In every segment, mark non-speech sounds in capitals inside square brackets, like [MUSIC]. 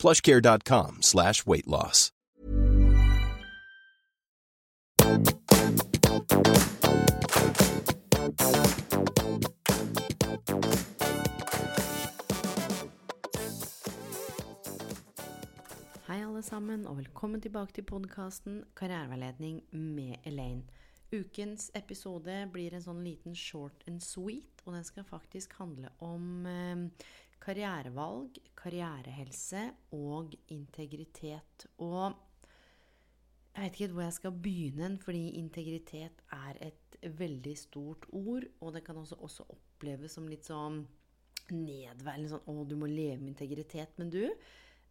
plushcare.com slash weight loss. Hei, alle sammen, og velkommen tilbake til podkasten Karriereveiledning med Elaine. Ukens episode blir en sånn liten short and sweet, og den skal faktisk handle om eh, karrierevalg, karrierehelse og integritet. Og jeg vet ikke hvor jeg skal begynne, fordi integritet er et veldig stort ord, og det kan også, også oppleves som litt sånn nedværende sånn 'Å, du må leve med integritet'. Men du,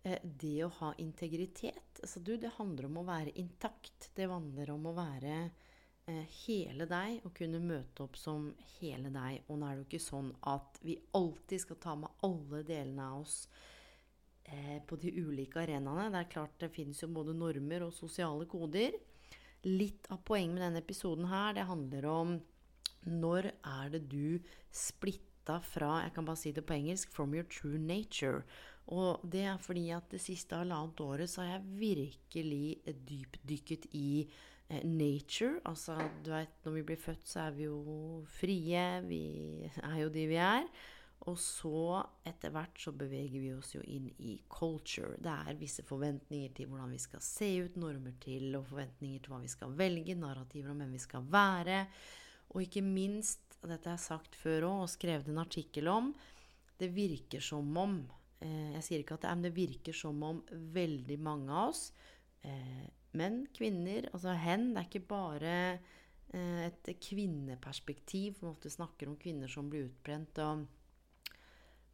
eh, det å ha integritet altså du, Det handler om å være intakt. Det handler om å være hele deg og kunne møte opp som hele deg. Og nå er det jo ikke sånn at vi alltid skal ta med alle delene av oss eh, på de ulike arenaene. Det er klart det finnes jo både normer og sosiale koder. Litt av poenget med denne episoden her, det handler om når er det du splitta fra Jeg kan bare si det på engelsk from your true nature. Og det er fordi at det siste halvannet året så har jeg virkelig dypdykket i eh, nature. Altså, du vet, når vi blir født, så er vi jo frie. Vi er jo de vi er. Og så, etter hvert, så beveger vi oss jo inn i culture. Det er visse forventninger til hvordan vi skal se ut, normer til, og forventninger til hva vi skal velge, narrativer om hvem vi skal være. Og ikke minst, dette jeg sagt før òg, og skrevet en artikkel om, det virker som om eh, Jeg sier ikke at det er, men det virker som om veldig mange av oss, eh, menn, kvinner, altså hen, det er ikke bare eh, et kvinneperspektiv. For vi snakker om kvinner som blir utbrent, og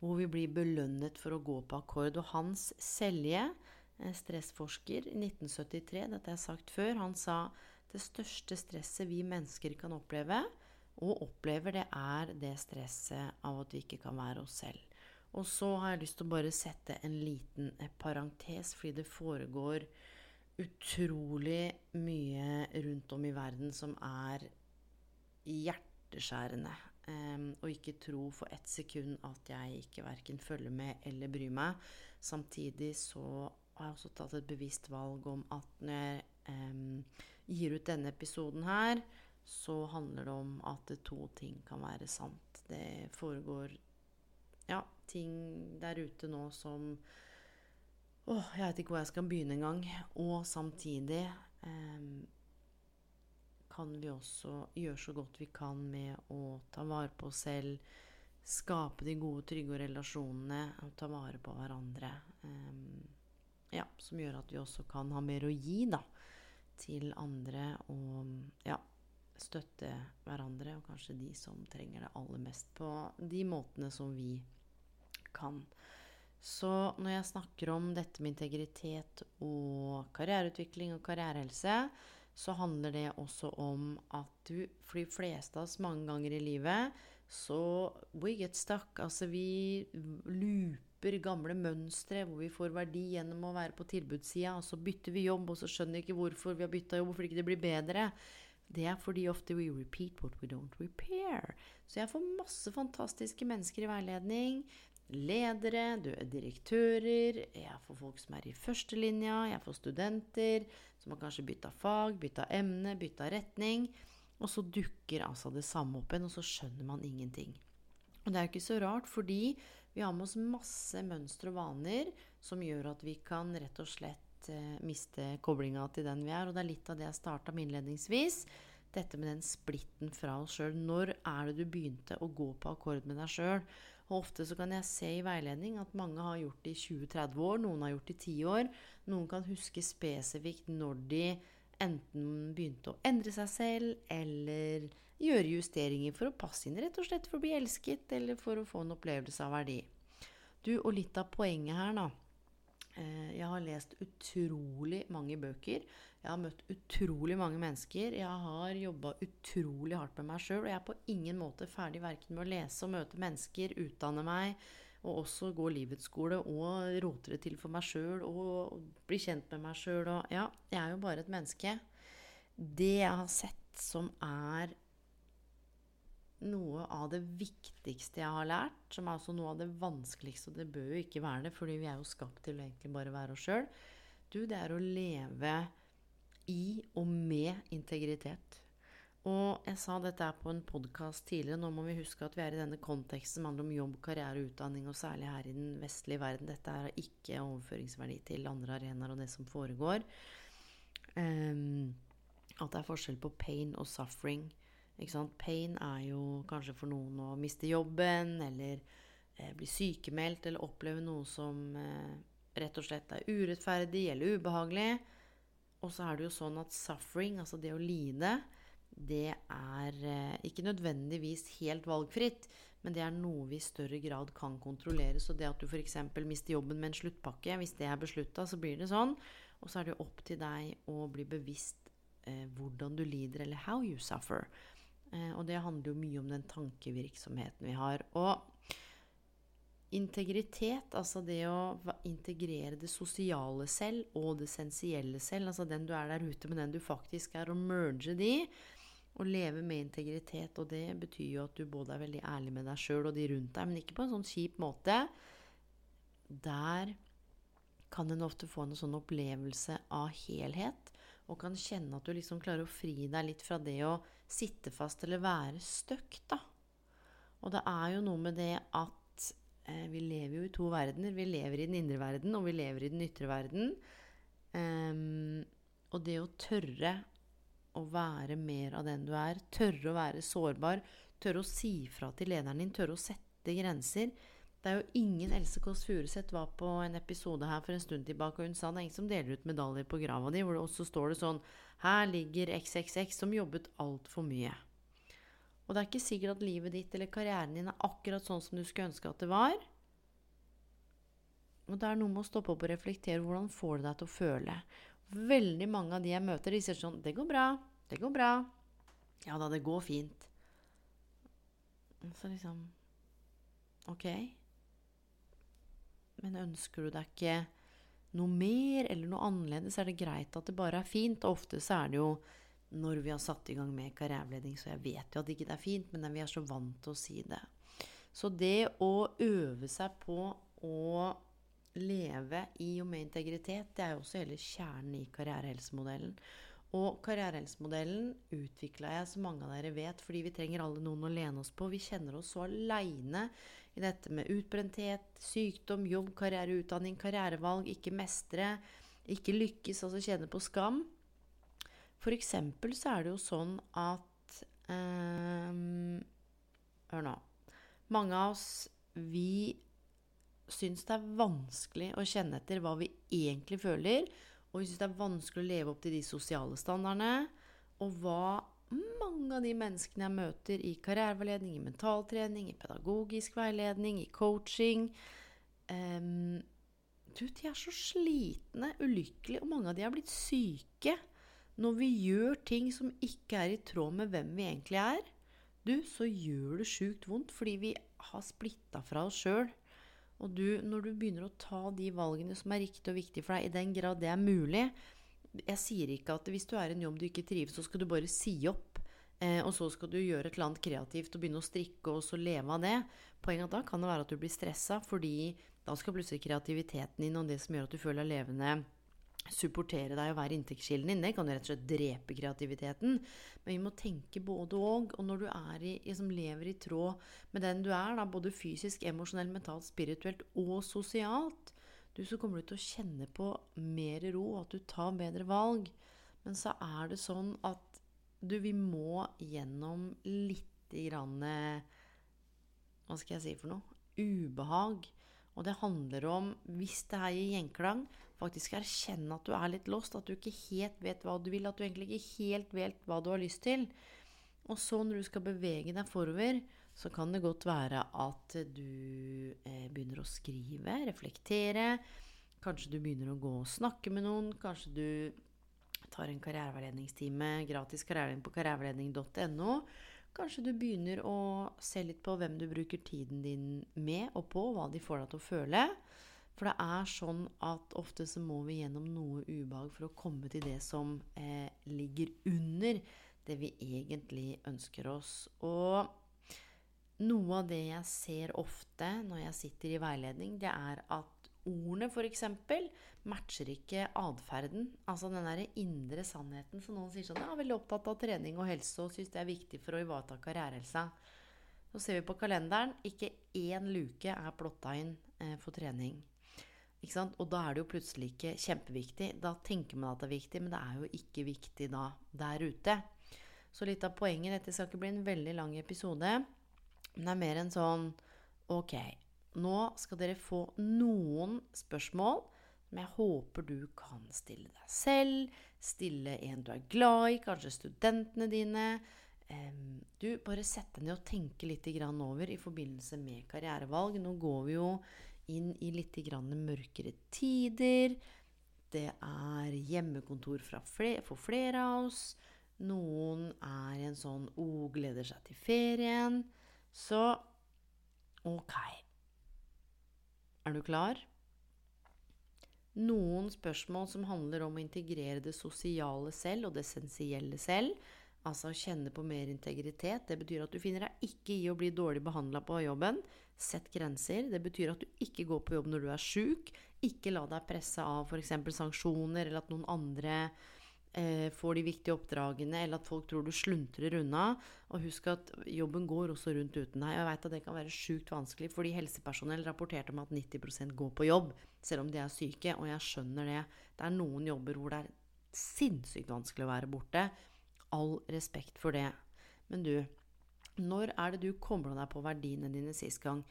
hvor vi blir belønnet for å gå på akkord. Og Hans Selje, stressforsker i 1973, dette har jeg sagt før, han sa det største stresset vi mennesker kan oppleve, og opplever, det er det stresset av at vi ikke kan være oss selv. Og så har jeg lyst til å bare sette en liten parentes, fordi det foregår utrolig mye rundt om i verden som er hjerteskjærende. Um, og ikke tro for ett sekund at jeg ikke verken følger med eller bryr meg. Samtidig så har jeg også tatt et bevisst valg om at når jeg um, gir ut denne episoden her, så handler det om at to ting kan være sant. Det foregår ja, ting der ute nå som Åh, jeg vet ikke hvor jeg skal begynne engang. Og samtidig eh, kan vi også gjøre så godt vi kan med å ta vare på oss selv, skape de gode, trygge relasjonene og ta vare på hverandre. Eh, ja, som gjør at vi også kan ha mer å gi, da til andre og ja, støtte hverandre, og kanskje de som trenger det aller mest, på de måtene som vi kan. Så når jeg snakker om dette med integritet og karriereutvikling og karrierehelse, så handler det også om at du For de fleste av oss mange ganger i livet så we get stuck. Altså vi looper gamle mønstre hvor vi får verdi gjennom å være på tilbudssida, og så bytter vi jobb, og så skjønner vi ikke hvorfor vi har bytta jobb, hvorfor ikke det blir bedre. Det er fordi ofte we repeat what we don't repair. Så jeg får masse fantastiske mennesker i veiledning. Ledere, du er direktører, jeg får folk som er i førstelinja, jeg får studenter som har kanskje bytta fag, bytta emne, bytta retning. Og så dukker altså det samme opp igjen, og så skjønner man ingenting. Og det er jo ikke så rart, fordi vi har med oss masse mønstre og vaner som gjør at vi kan rett og slett eh, miste koblinga til den vi er. Og det er litt av det jeg starta med innledningsvis. Dette med den splitten fra oss sjøl. Når er det du begynte å gå på akkord med deg sjøl? Og ofte så kan jeg se i veiledning at mange har gjort det i 20-30 år, noen har gjort det i 10 år. Noen kan huske spesifikt når de enten begynte å endre seg selv, eller gjøre justeringer for å passe inn, rett og slett for å bli elsket, eller for å få en opplevelse av verdi. Du, og litt av poenget her, da, jeg har lest utrolig mange bøker. Jeg har møtt utrolig mange mennesker. Jeg har jobba utrolig hardt med meg sjøl. Og jeg er på ingen måte ferdig verken med å lese og møte mennesker, utdanne meg, og også gå livets skole og rote det til for meg sjøl og bli kjent med meg sjøl. Ja, jeg er jo bare et menneske. Det jeg har sett som er noe av det viktigste jeg har lært, som er også noe av det vanskeligste, og det bør jo ikke være det, fordi vi er jo skapt til å egentlig bare være oss sjøl, du, det er å leve i og med integritet. Og jeg sa dette på en podkast tidligere. Nå må vi huske at vi er i denne konteksten som handler om jobb, karriere utdanning, og særlig her i den vestlige verden. Dette er ikke overføringsverdi til andre arenaer og det som foregår. Um, at det er forskjell på pain og suffering. Pain er jo kanskje for noen å miste jobben, eller eh, bli sykemeldt, eller oppleve noe som eh, rett og slett er urettferdig eller ubehagelig. Og så er det jo sånn at suffering, altså det å lide, det er eh, ikke nødvendigvis helt valgfritt, men det er noe vi i større grad kan kontrollere. Så det at du f.eks. mister jobben med en sluttpakke, hvis det er beslutta, så blir det sånn. Og så er det opp til deg å bli bevisst eh, hvordan du lider, eller how you suffer. Eh, og det handler jo mye om den tankevirksomheten vi har. Og integritet, altså det å integrere det sosiale selv og det sensielle selv, altså den du er der ute med den du faktisk er, og merge de, og leve med integritet. Og det betyr jo at du både er veldig ærlig med deg sjøl og de rundt deg, men ikke på en sånn kjip måte. Der kan en ofte få en sånn opplevelse av helhet, og kan kjenne at du liksom klarer å fri deg litt fra det å sitte fast eller være stuck, da. Og det er jo noe med det at eh, vi lever jo i to verdener. Vi lever i den indre verden, og vi lever i den ytre verden. Um, og det å tørre å være mer av den du er, tørre å være sårbar, tørre å si fra til lederen din, tørre å sette grenser Det er jo ingen Else Kåss Furuseth var på en episode her for en stund tilbake, og hun sa det er ingen som deler ut medaljer på grava di, hvor det også står det sånn her ligger XXX som jobbet altfor mye. Og det er ikke sikkert at livet ditt eller karrieren din er akkurat sånn som du skulle ønske at det var. Og det er noe med å stoppe opp og reflektere. Hvordan får det deg til å føle? Veldig mange av de jeg møter, de sier sånn 'Det går bra. Det går bra. Ja da, det går fint.' Så liksom Ok. Men ønsker du deg ikke noe mer eller noe annerledes, er det greit at det bare er fint. Og ofte så er det jo når vi har satt i gang med karriereveiledning, så jeg vet jo at ikke det er fint, men vi er så vant til å si det. Så det å øve seg på å leve i og med integritet, det er jo også hele kjernen i karrierehelsemodellen. Og karrierehelsemodellen utvikla jeg, som mange av dere vet, fordi vi trenger alle noen å lene oss på. Vi kjenner oss så aleine i dette med utbrenthet, sykdom, jobb, karriere, utdanning, karrierevalg, ikke mestre, ikke lykkes, altså kjenne på skam. For eksempel så er det jo sånn at eh, Hør nå. Mange av oss, vi syns det er vanskelig å kjenne etter hva vi egentlig føler, og vi syns det er vanskelig å leve opp til de sosiale standardene. Og hva mange av de menneskene jeg møter i karriereveiledning, i mentaltrening, i pedagogisk veiledning, i coaching um, Du, de er så slitne, ulykkelige, og mange av de har blitt syke. Når vi gjør ting som ikke er i tråd med hvem vi egentlig er, du, så gjør det sjukt vondt fordi vi har splitta fra oss sjøl. Og du, når du begynner å ta de valgene som er riktige og viktige for deg, i den grad det er mulig Jeg sier ikke at hvis du er i en jobb du ikke trives, så skal du bare si opp. Eh, og så skal du gjøre et eller annet kreativt og begynne å strikke og så leve av det. Poenget da kan det være at du blir stressa, fordi da skal plutselig kreativiteten din og det som gjør at du føler deg levende, supportere deg og være inntektskilden din. Det kan jo rett og slett drepe kreativiteten. Men vi må tenke både og. Og når du i, liksom lever i tråd med den du er, da, både fysisk, emosjonelt, mentalt, spirituelt og sosialt, du, så kommer du til å kjenne på mer ro, at du tar bedre valg. Men så er det sånn at du, vi må gjennom lite grann Hva skal jeg si for noe? Ubehag. Og det handler om, hvis det her gir gjenklang, faktisk erkjenne at du er litt lost, at du ikke helt vet hva du vil, at du egentlig ikke helt vet hva du har lyst til. Og så når du skal bevege deg forover, så kan det godt være at du eh, begynner å skrive, reflektere. Kanskje du begynner å gå og snakke med noen. Kanskje du tar en karriereveiledningstime, gratis karriereveiledning på karriereveiledning.no. Kanskje du begynner å se litt på hvem du bruker tiden din med og på, hva de får deg til å føle. For det er sånn at ofte så må vi gjennom noe ubehag for å komme til det som eh, ligger under det vi egentlig ønsker oss. Og noe av det jeg ser ofte når jeg sitter i veiledning, det er at ordene f.eks. matcher ikke atferden. Altså den der indre sannheten. Så noen sier sånn Jeg er veldig opptatt av trening og helse og syns det er viktig for å ivareta karrierehelsa. Så ser vi på kalenderen. Ikke én luke er plotta inn eh, for trening. Og da er det jo plutselig ikke kjempeviktig. Da tenker man at det er viktig, men det er jo ikke viktig da der ute. Så litt av poenget Dette skal ikke bli en veldig lang episode, men det er mer en sånn Ok, nå skal dere få noen spørsmål som jeg håper du kan stille deg selv, stille en du er glad i, kanskje studentene dine. Du, bare sett deg ned og tenke litt over i forbindelse med karrierevalg. Nå går vi jo inn i litt mørkere tider. Det er hjemmekontor for flere av oss. Noen er en sånn 'Å, oh, gleder seg til ferien'. Så ok. Er du klar? Noen spørsmål som handler om å integrere det sosiale selv og det essensielle selv. Altså å kjenne på mer integritet. Det betyr at du finner deg ikke i å bli dårlig behandla på jobben. Sett grenser. Det betyr at du ikke går på jobb når du er sjuk. Ikke la deg presse av f.eks. sanksjoner, eller at noen andre eh, får de viktige oppdragene, eller at folk tror du sluntrer unna. Og husk at jobben går også rundt uten deg. Jeg veit at det kan være sjukt vanskelig, fordi helsepersonell rapporterte om at 90% går på jobb, selv om de er syke. Og jeg skjønner det. Det er noen jobber hvor det er sinnssykt vanskelig å være borte. All respekt for det. Men du, når er det du kobla deg på verdiene dine sist gang?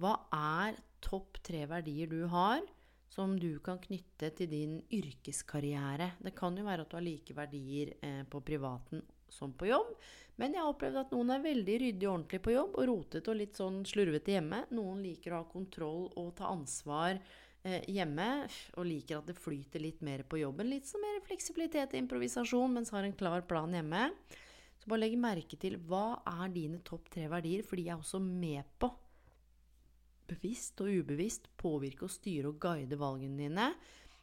Hva er topp tre verdier du har som du kan knytte til din yrkeskarriere? Det kan jo være at du har like verdier eh, på privaten som på jobb. Men jeg har opplevd at noen er veldig ryddig og ordentlig på jobb og rotete og litt sånn slurvete hjemme. Noen liker å ha kontroll og ta ansvar eh, hjemme og liker at det flyter litt mer på jobben. Litt som mer fleksibilitet og improvisasjon, mens har en klar plan hjemme. Så bare legg merke til hva er dine topp tre verdier, for de er også med på, bevisst og ubevisst, påvirke og styre og guide valgene dine.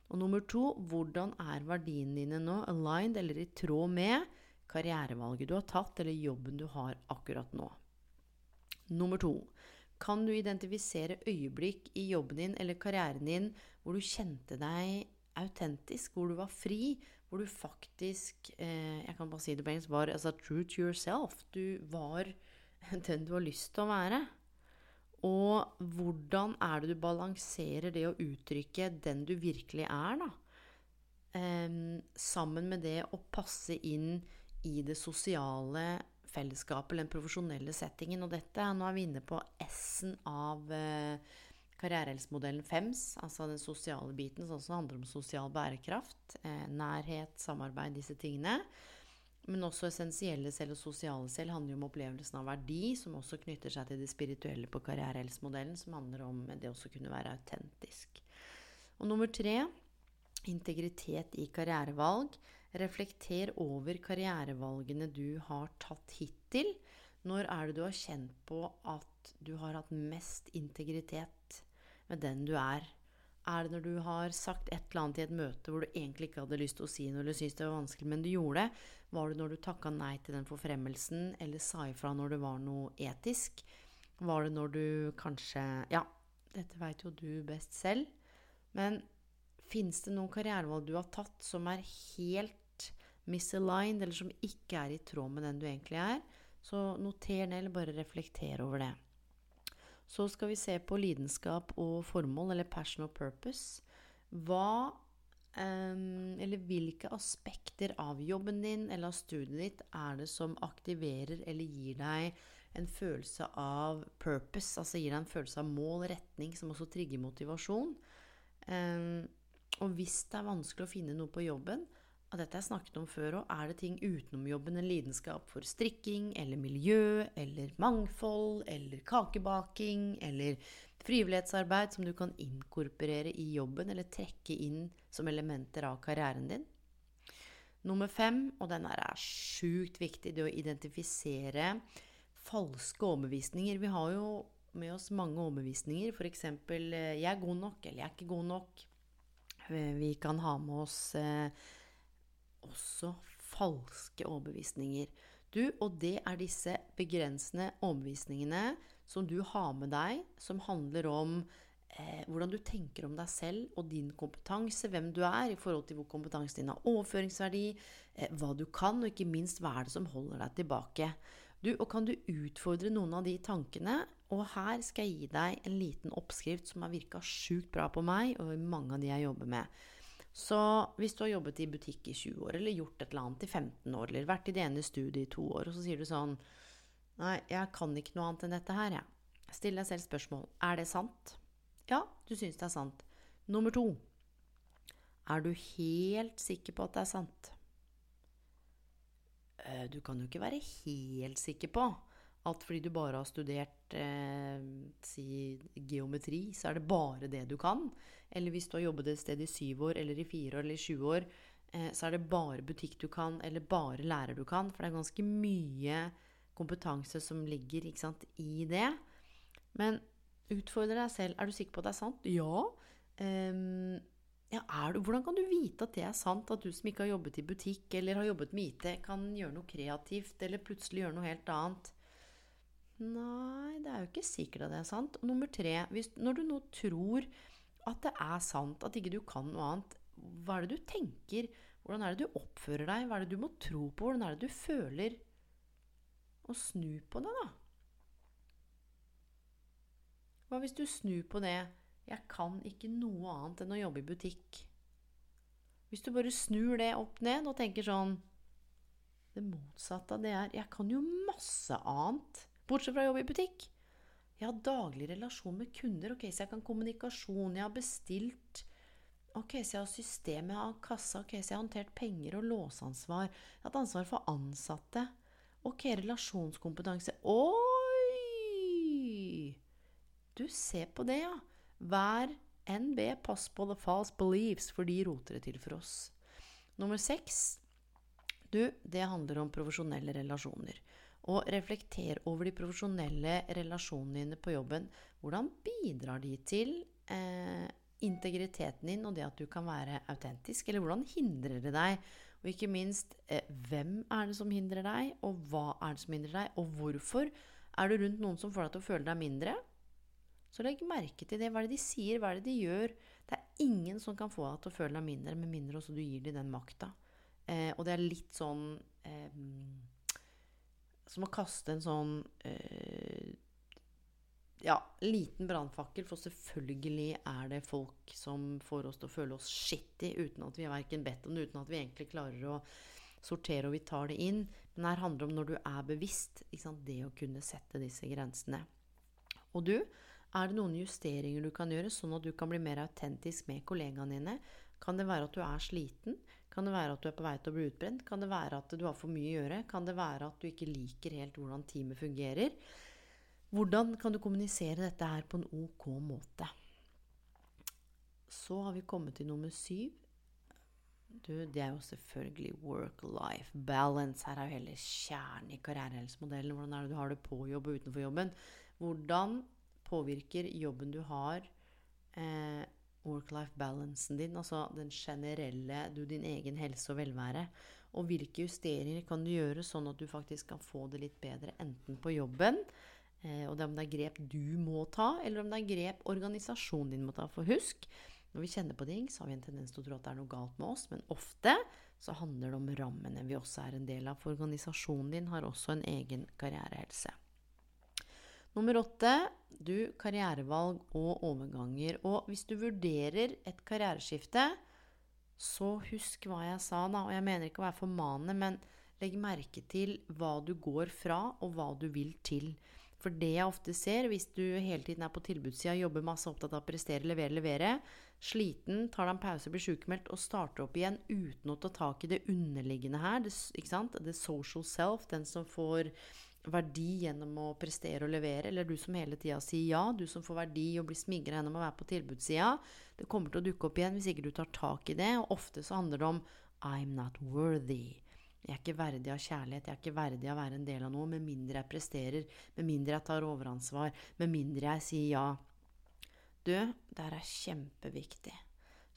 Og nummer to, hvordan er verdiene dine nå aligned eller i tråd med karrierevalget du har tatt, eller jobben du har akkurat nå? Nummer to, kan du identifisere øyeblikk i jobben din eller karrieren din hvor du kjente deg autentisk, hvor du var fri, hvor du faktisk eh, Jeg kan bare si det på engelsk var altså, true to yourself. Du var [LAUGHS] den du har lyst til å være. Og hvordan er det du balanserer det å uttrykke den du virkelig er, da? Um, sammen med det å passe inn i det sosiale fellesskapet den profesjonelle settingen. Og dette, nå er vi inne på S-en av uh, karrierehelsemodellen FEMS, altså den sosiale biten, som også handler om sosial bærekraft, eh, nærhet, samarbeid, disse tingene. Men også essensielle selv og sosiale selv handler jo om opplevelsen av verdi, som også knytter seg til det spirituelle på karrierehelsemodellen, som handler om det å kunne være autentisk. Og nummer tre integritet i karrierevalg. Reflekter over karrierevalgene du har tatt hittil. Når er det du har kjent på at du har hatt mest integritet med den du er? Er det når du har sagt et eller annet i et møte hvor du egentlig ikke hadde lyst til å si noe eller syntes det var vanskelig, men du gjorde det? Var det når du takka nei til den forfremmelsen eller sa ifra når det var noe etisk? Var det når du kanskje Ja, dette veit jo du best selv. Men fins det noen karrierevalg du har tatt som er helt misaligned, eller som ikke er i tråd med den du egentlig er? Så noter ned, eller bare reflekter over det. Så skal vi se på lidenskap og formål, eller passion og purpose. Hva eller hvilke aspekter av jobben din eller av studiet ditt er det som aktiverer eller gir deg en følelse av purpose, altså gir deg en følelse av mål, retning, som også trigger motivasjon? Og hvis det er vanskelig å finne noe på jobben, og dette jeg snakket om før òg, er det ting utenom jobben en lidenskap for strikking eller miljø eller mangfold eller kakebaking eller frivillighetsarbeid som du kan inkorporere i jobben eller trekke inn som elementer av karrieren din? Nummer fem, og den er sjukt viktig, det å identifisere falske overbevisninger. Vi har jo med oss mange overbevisninger, f.eks.: eh, 'Jeg er god nok', eller 'Jeg er ikke god nok'. Eh, vi kan ha med oss eh, også falske overbevisninger. Du, og det er disse begrensende overbevisningene som du har med deg, som handler om eh, hvordan du tenker om deg selv og din kompetanse, hvem du er i forhold til hvor kompetansen din har overføringsverdi, eh, hva du kan, og ikke minst hva er det som holder deg tilbake. Du, og kan du utfordre noen av de tankene? Og her skal jeg gi deg en liten oppskrift som har virka sjukt bra på meg og mange av de jeg jobber med. Så hvis du har jobbet i butikk i 20 år, eller gjort et eller annet i 15 år, eller vært i det ene studiet i to år, og så sier du sånn Nei, jeg kan ikke noe annet enn dette her, jeg. Ja. Still deg selv spørsmål. Er det sant? Ja, du syns det er sant. Nummer to. Er du helt sikker på at det er sant? Eh, du kan jo ikke være helt sikker på at fordi du bare har studert eh, si geometri, så er det bare det du kan. Eller hvis du har jobbet et sted i syv år, eller i fire år, eller i sju år, eh, så er det bare butikk du kan, eller bare lærer du kan. For det er ganske mye kompetanse som ligger sant, i det. Men utfordre deg selv. Er du sikker på at det er sant? Ja. Um, ja, du, hvordan kan du vite at det er sant? At du som ikke har jobbet i butikk eller har jobbet med IT, kan gjøre noe kreativt eller plutselig gjøre noe helt annet? Nei, det er jo ikke sikkert at det er sant. Nummer tre, hvis, når du nå tror at det er sant, at ikke du kan noe annet, hva er det du tenker? Hvordan er det du oppfører deg? Hva er det du må tro på? Hvordan er det du føler? Og snu på det, da. Hva hvis du snur på det 'Jeg kan ikke noe annet enn å jobbe i butikk'? Hvis du bare snur det opp ned og tenker sånn Det motsatte av det er 'Jeg kan jo masse annet'. Bortsett fra å jobbe i butikk. Jeg har daglig relasjon med kunder. Ok, Så jeg kan kommunikasjon. Jeg har bestilt. Ok, Så jeg har system, jeg har kassa. Ok, Så jeg har håndtert penger og låseansvar. Jeg har hatt ansvar for ansatte. Ok, relasjonskompetanse. Oi! Du, ser på det, ja. Vær NB, pass på the false beliefs, for de roter det til for oss. Nummer seks. Du, det handler om profesjonelle relasjoner. Og reflekter over de profesjonelle relasjonene dine på jobben. Hvordan bidrar de til eh, integriteten din og det at du kan være autentisk? Eller hvordan hindrer det deg? Og ikke minst, eh, hvem er det som hindrer deg? Og hva er det som hindrer deg? Og hvorfor? Er du rundt noen som får deg til å føle deg mindre? Så legg merke til det. Hva er det de sier? Hva er det de gjør? Det er ingen som kan få deg til å føle deg mindre, med mindre også du gir dem den makta. Eh, og det er litt sånn eh, som å kaste en sånn eh, ja, liten brannfakkel, for selvfølgelig er det folk som får oss til å føle oss skittig uten at vi har verken bedt om det, uten at vi egentlig klarer å sortere og vi tar det inn. Men her handler det om når du er bevisst, det å kunne sette disse grensene. Og du, er det noen justeringer du kan gjøre, sånn at du kan bli mer autentisk med kollegaene dine? Kan det være at du er sliten? Kan det være at du er på vei til å bli utbrent? Kan det være at du har for mye å gjøre? Kan det være at du ikke liker helt hvordan teamet fungerer? Hvordan kan du kommunisere dette her på en ok måte? Så har vi kommet til nummer syv. Du, det er jo selvfølgelig work-life balance. Her er jo hele kjernen i karrierehelsemodellen. Hvordan er det du har det på jobb og utenfor jobben? Hvordan påvirker jobben du har, eh, work-life-balancen din, altså den generelle, du, din egen helse og velvære. Og hvilke justeringer kan du gjøre sånn at du faktisk kan få det litt bedre, enten på jobben, eh, og det er om det er grep du må ta, eller om det er grep organisasjonen din må ta. For husk, når vi kjenner på ting, så har vi en tendens til å tro at det er noe galt med oss, men ofte så handler det om rammene vi også er en del av. For organisasjonen din har også en egen karrierehelse. Nummer åtte du karrierevalg og overganger. Og hvis du vurderer et karriereskifte, så husk hva jeg sa, da. Og jeg mener ikke å være formanende, men legg merke til hva du går fra, og hva du vil til. For det jeg ofte ser, hvis du hele tiden er på tilbudssida, jobber masse opptatt av å prestere, levere, levere, sliten, tar deg en pause, blir sykemeldt og starter opp igjen uten å ta tak i det underliggende her, det, ikke sant? the social self, den som får verdi gjennom å prestere og levere, eller du som hele tida sier ja, du som får verdi og blir smigra gjennom å være på tilbudssida, det kommer til å dukke opp igjen hvis ikke du tar tak i det. Og ofte så handler det om I'm not worthy. Jeg er ikke verdig av kjærlighet, jeg er ikke verdig av å være en del av noe med mindre jeg presterer, med mindre jeg tar overansvar, med mindre jeg sier ja. Du, det her er kjempeviktig.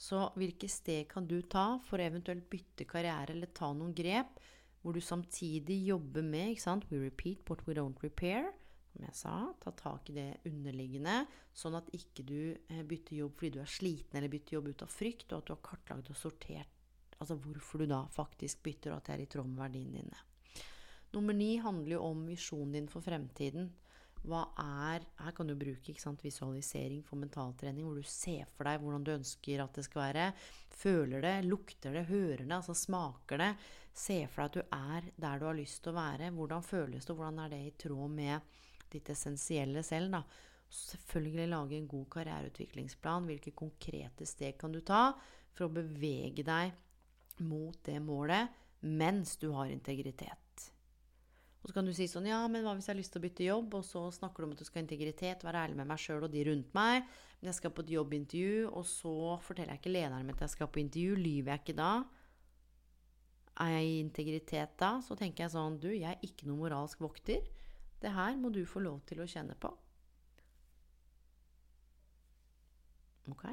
Så hvilke steg kan du ta for å eventuelt bytte karriere eller ta noen grep hvor du samtidig jobber med ikke sant? We repeat what we don't repair. Som jeg sa, ta tak i det underliggende, sånn at ikke du eh, bytter jobb fordi du er sliten, eller bytter jobb ut av frykt, og at du har kartlagt og sortert altså hvorfor du da faktisk bytter, og at det er i tråd med verdiene dine. Nummer ni handler jo om visjonen din for fremtiden. Hva er Her kan du bruke sant, visualisering for mentaltrening, hvor du ser for deg hvordan du ønsker at det skal være. Føler det, lukter det, hører det, altså smaker det. Ser for deg at du er der du har lyst til å være. Hvordan føles det, hvordan er det i tråd med ditt essensielle selv? da. Selvfølgelig lage en god karriereutviklingsplan. Hvilke konkrete steg kan du ta for å bevege deg mot det målet mens du har integritet? Og så kan du si sånn Ja, men hva hvis jeg har lyst til å bytte jobb? Og så snakker du om at du skal ha integritet, være ærlig med meg sjøl og de rundt meg. Men jeg skal på et jobbintervju, og så forteller jeg ikke lederen min at jeg skal på intervju. Lyver jeg ikke da? Er jeg i integritet da? Så tenker jeg sånn Du, jeg er ikke noen moralsk vokter. Det her må du få lov til å kjenne på. Ok?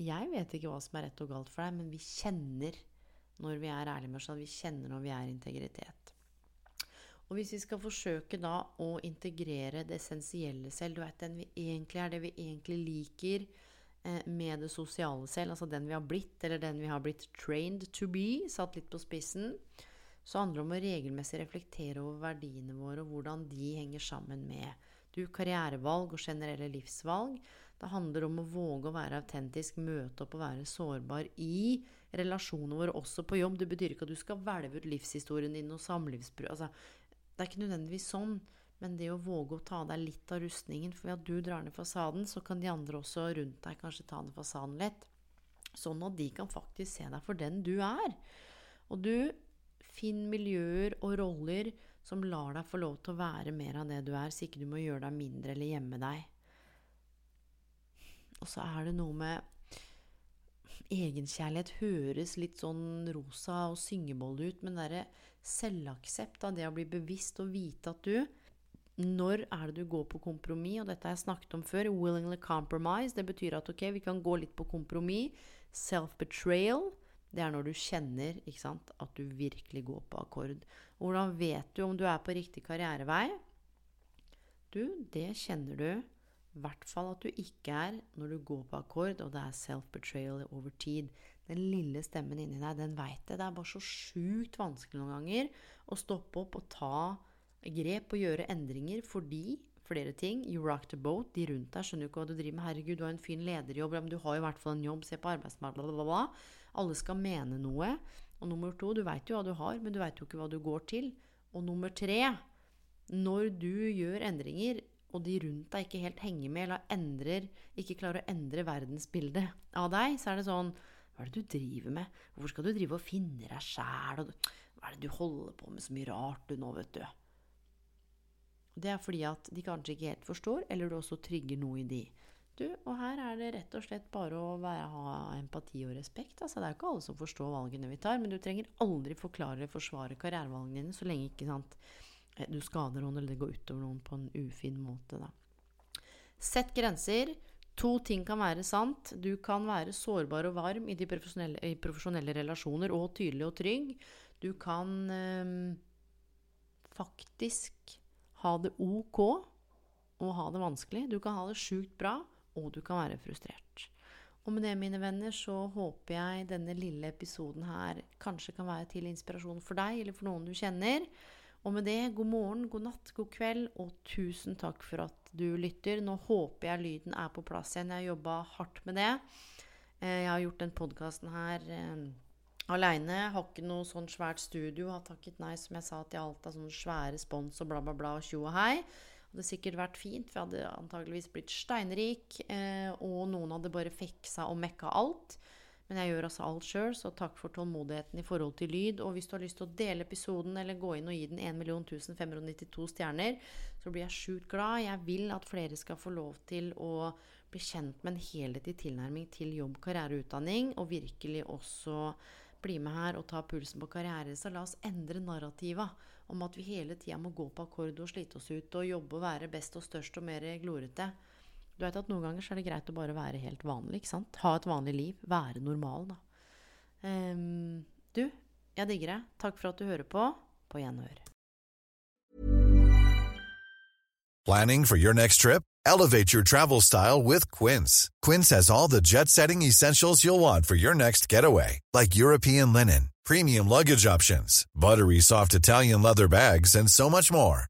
Jeg vet ikke hva som er rett og galt for deg, men vi kjenner når vi er ærlige med oss selv. Vi kjenner når vi er integritet. Og hvis vi skal forsøke da å integrere det essensielle selv, du vet den vi egentlig er, det vi egentlig liker eh, med det sosiale selv, altså den vi har blitt, eller den vi har blitt trained to be, satt litt på spissen, så handler det om å regelmessig reflektere over verdiene våre og hvordan de henger sammen med du, karrierevalg og generelle livsvalg. Det handler om å våge å være autentisk, møte opp og være sårbar i relasjonene våre, også på jobb. Det betyr ikke at du skal hvelve ut livshistorien din og samlivsbrudd. Altså, det er ikke nødvendigvis sånn, men det å våge å ta deg litt av rustningen For ved at du drar ned fasaden, så kan de andre også rundt deg kanskje ta ned fasaden litt. Sånn at de kan faktisk se deg for den du er. Og du, finn miljøer og roller som lar deg få lov til å være mer av det du er, så ikke du må gjøre deg mindre eller gjemme deg. Og så er det noe med Egenkjærlighet høres litt sånn rosa og syngebolle ut, men derre selvaksept av det å bli bevisst og vite at du når er det du går på kompromiss? Og dette har jeg snakket om før. Willingly compromise. Det betyr at ok, vi kan gå litt på kompromiss. Self-betrayal. Det er når du kjenner sant, at du virkelig går på akkord. Hvordan vet du om du er på riktig karrierevei? Du, det kjenner du i hvert fall at du ikke er når du går på akkord, og det er self-betrayal over tid. Den lille stemmen inni deg, den veit det. Det er bare så sjukt vanskelig noen ganger å stoppe opp og ta grep og gjøre endringer fordi flere ting. You rock the boat. De rundt deg skjønner jo ikke hva du driver med. Herregud, du har en fin lederjobb. men du har jo i hvert fall en jobb. Se på arbeidsmarkedet. Alle skal mene noe. Og nummer to, du veit jo hva du har, men du veit jo ikke hva du går til. Og nummer tre, når du gjør endringer, og de rundt deg ikke helt henger med, eller endrer, ikke klarer å endre verdensbildet av deg, så er det sånn hva er det du driver med? Hvorfor skal du drive og finne deg sjæl? Hva er det du holder på med så mye rart du nå, vet du? Det er fordi at de kanskje ikke helt forstår, eller du også trygger noe i de. Du, og her er det rett og slett bare å være, ha empati og respekt. Altså, det er jo ikke alle som forstår valgene vi tar, men du trenger aldri forklare eller forsvare karrierevalgene dine så lenge ikke sant, du skader noen eller det går utover noen på en ufin måte. Da. Sett grenser. To ting kan være sant. Du kan være sårbar og varm i profesjonelle, i profesjonelle relasjoner og tydelig og trygg. Du kan eh, faktisk ha det ok og ha det vanskelig. Du kan ha det sjukt bra, og du kan være frustrert. Og med det, mine venner, så håper jeg denne lille episoden her kanskje kan være til inspirasjon for deg eller for noen du kjenner. Og med det, god morgen, god natt, god kveld, og tusen takk for at du lytter. Nå håper jeg lyden er på plass igjen. Jeg har jobba hardt med det. Eh, jeg har gjort den podkasten her eh, aleine. Har ikke noe sånn svært studio. Har takket nei, som jeg sa, til alt av sånn svære spons og bla, bla, bla, og tjo og hei. Det hadde sikkert vært fint, for jeg hadde antageligvis blitt steinrik, eh, og noen hadde bare fiksa og mekka alt. Men jeg gjør altså alt sjøl, så takk for tålmodigheten i forhold til lyd. Og hvis du har lyst til å dele episoden eller gå inn og gi den 1 592 stjerner, så blir jeg sjukt glad. Jeg vil at flere skal få lov til å bli kjent med en helhetlig tilnærming til jobb, karriere og utdanning, og virkelig også bli med her og ta pulsen på karriere. Så la oss endre narrativa om at vi hele tida må gå på akkord og slite oss ut og jobbe og være best og størst og mer glorete. Du vet at Noen ganger så er det greit å bare være helt vanlig. ikke sant? Ha et vanlig liv. Være normal, da. Um, du, jeg digger deg. Takk for at du hører på. På gjenhør. Planning for your next trip? Elevate your travel style with Quince. Quince has all the jet setting essentials you'll want for your next getaway, like European linen, premium luggage options, buttery soft Italian leather bags, and so much more.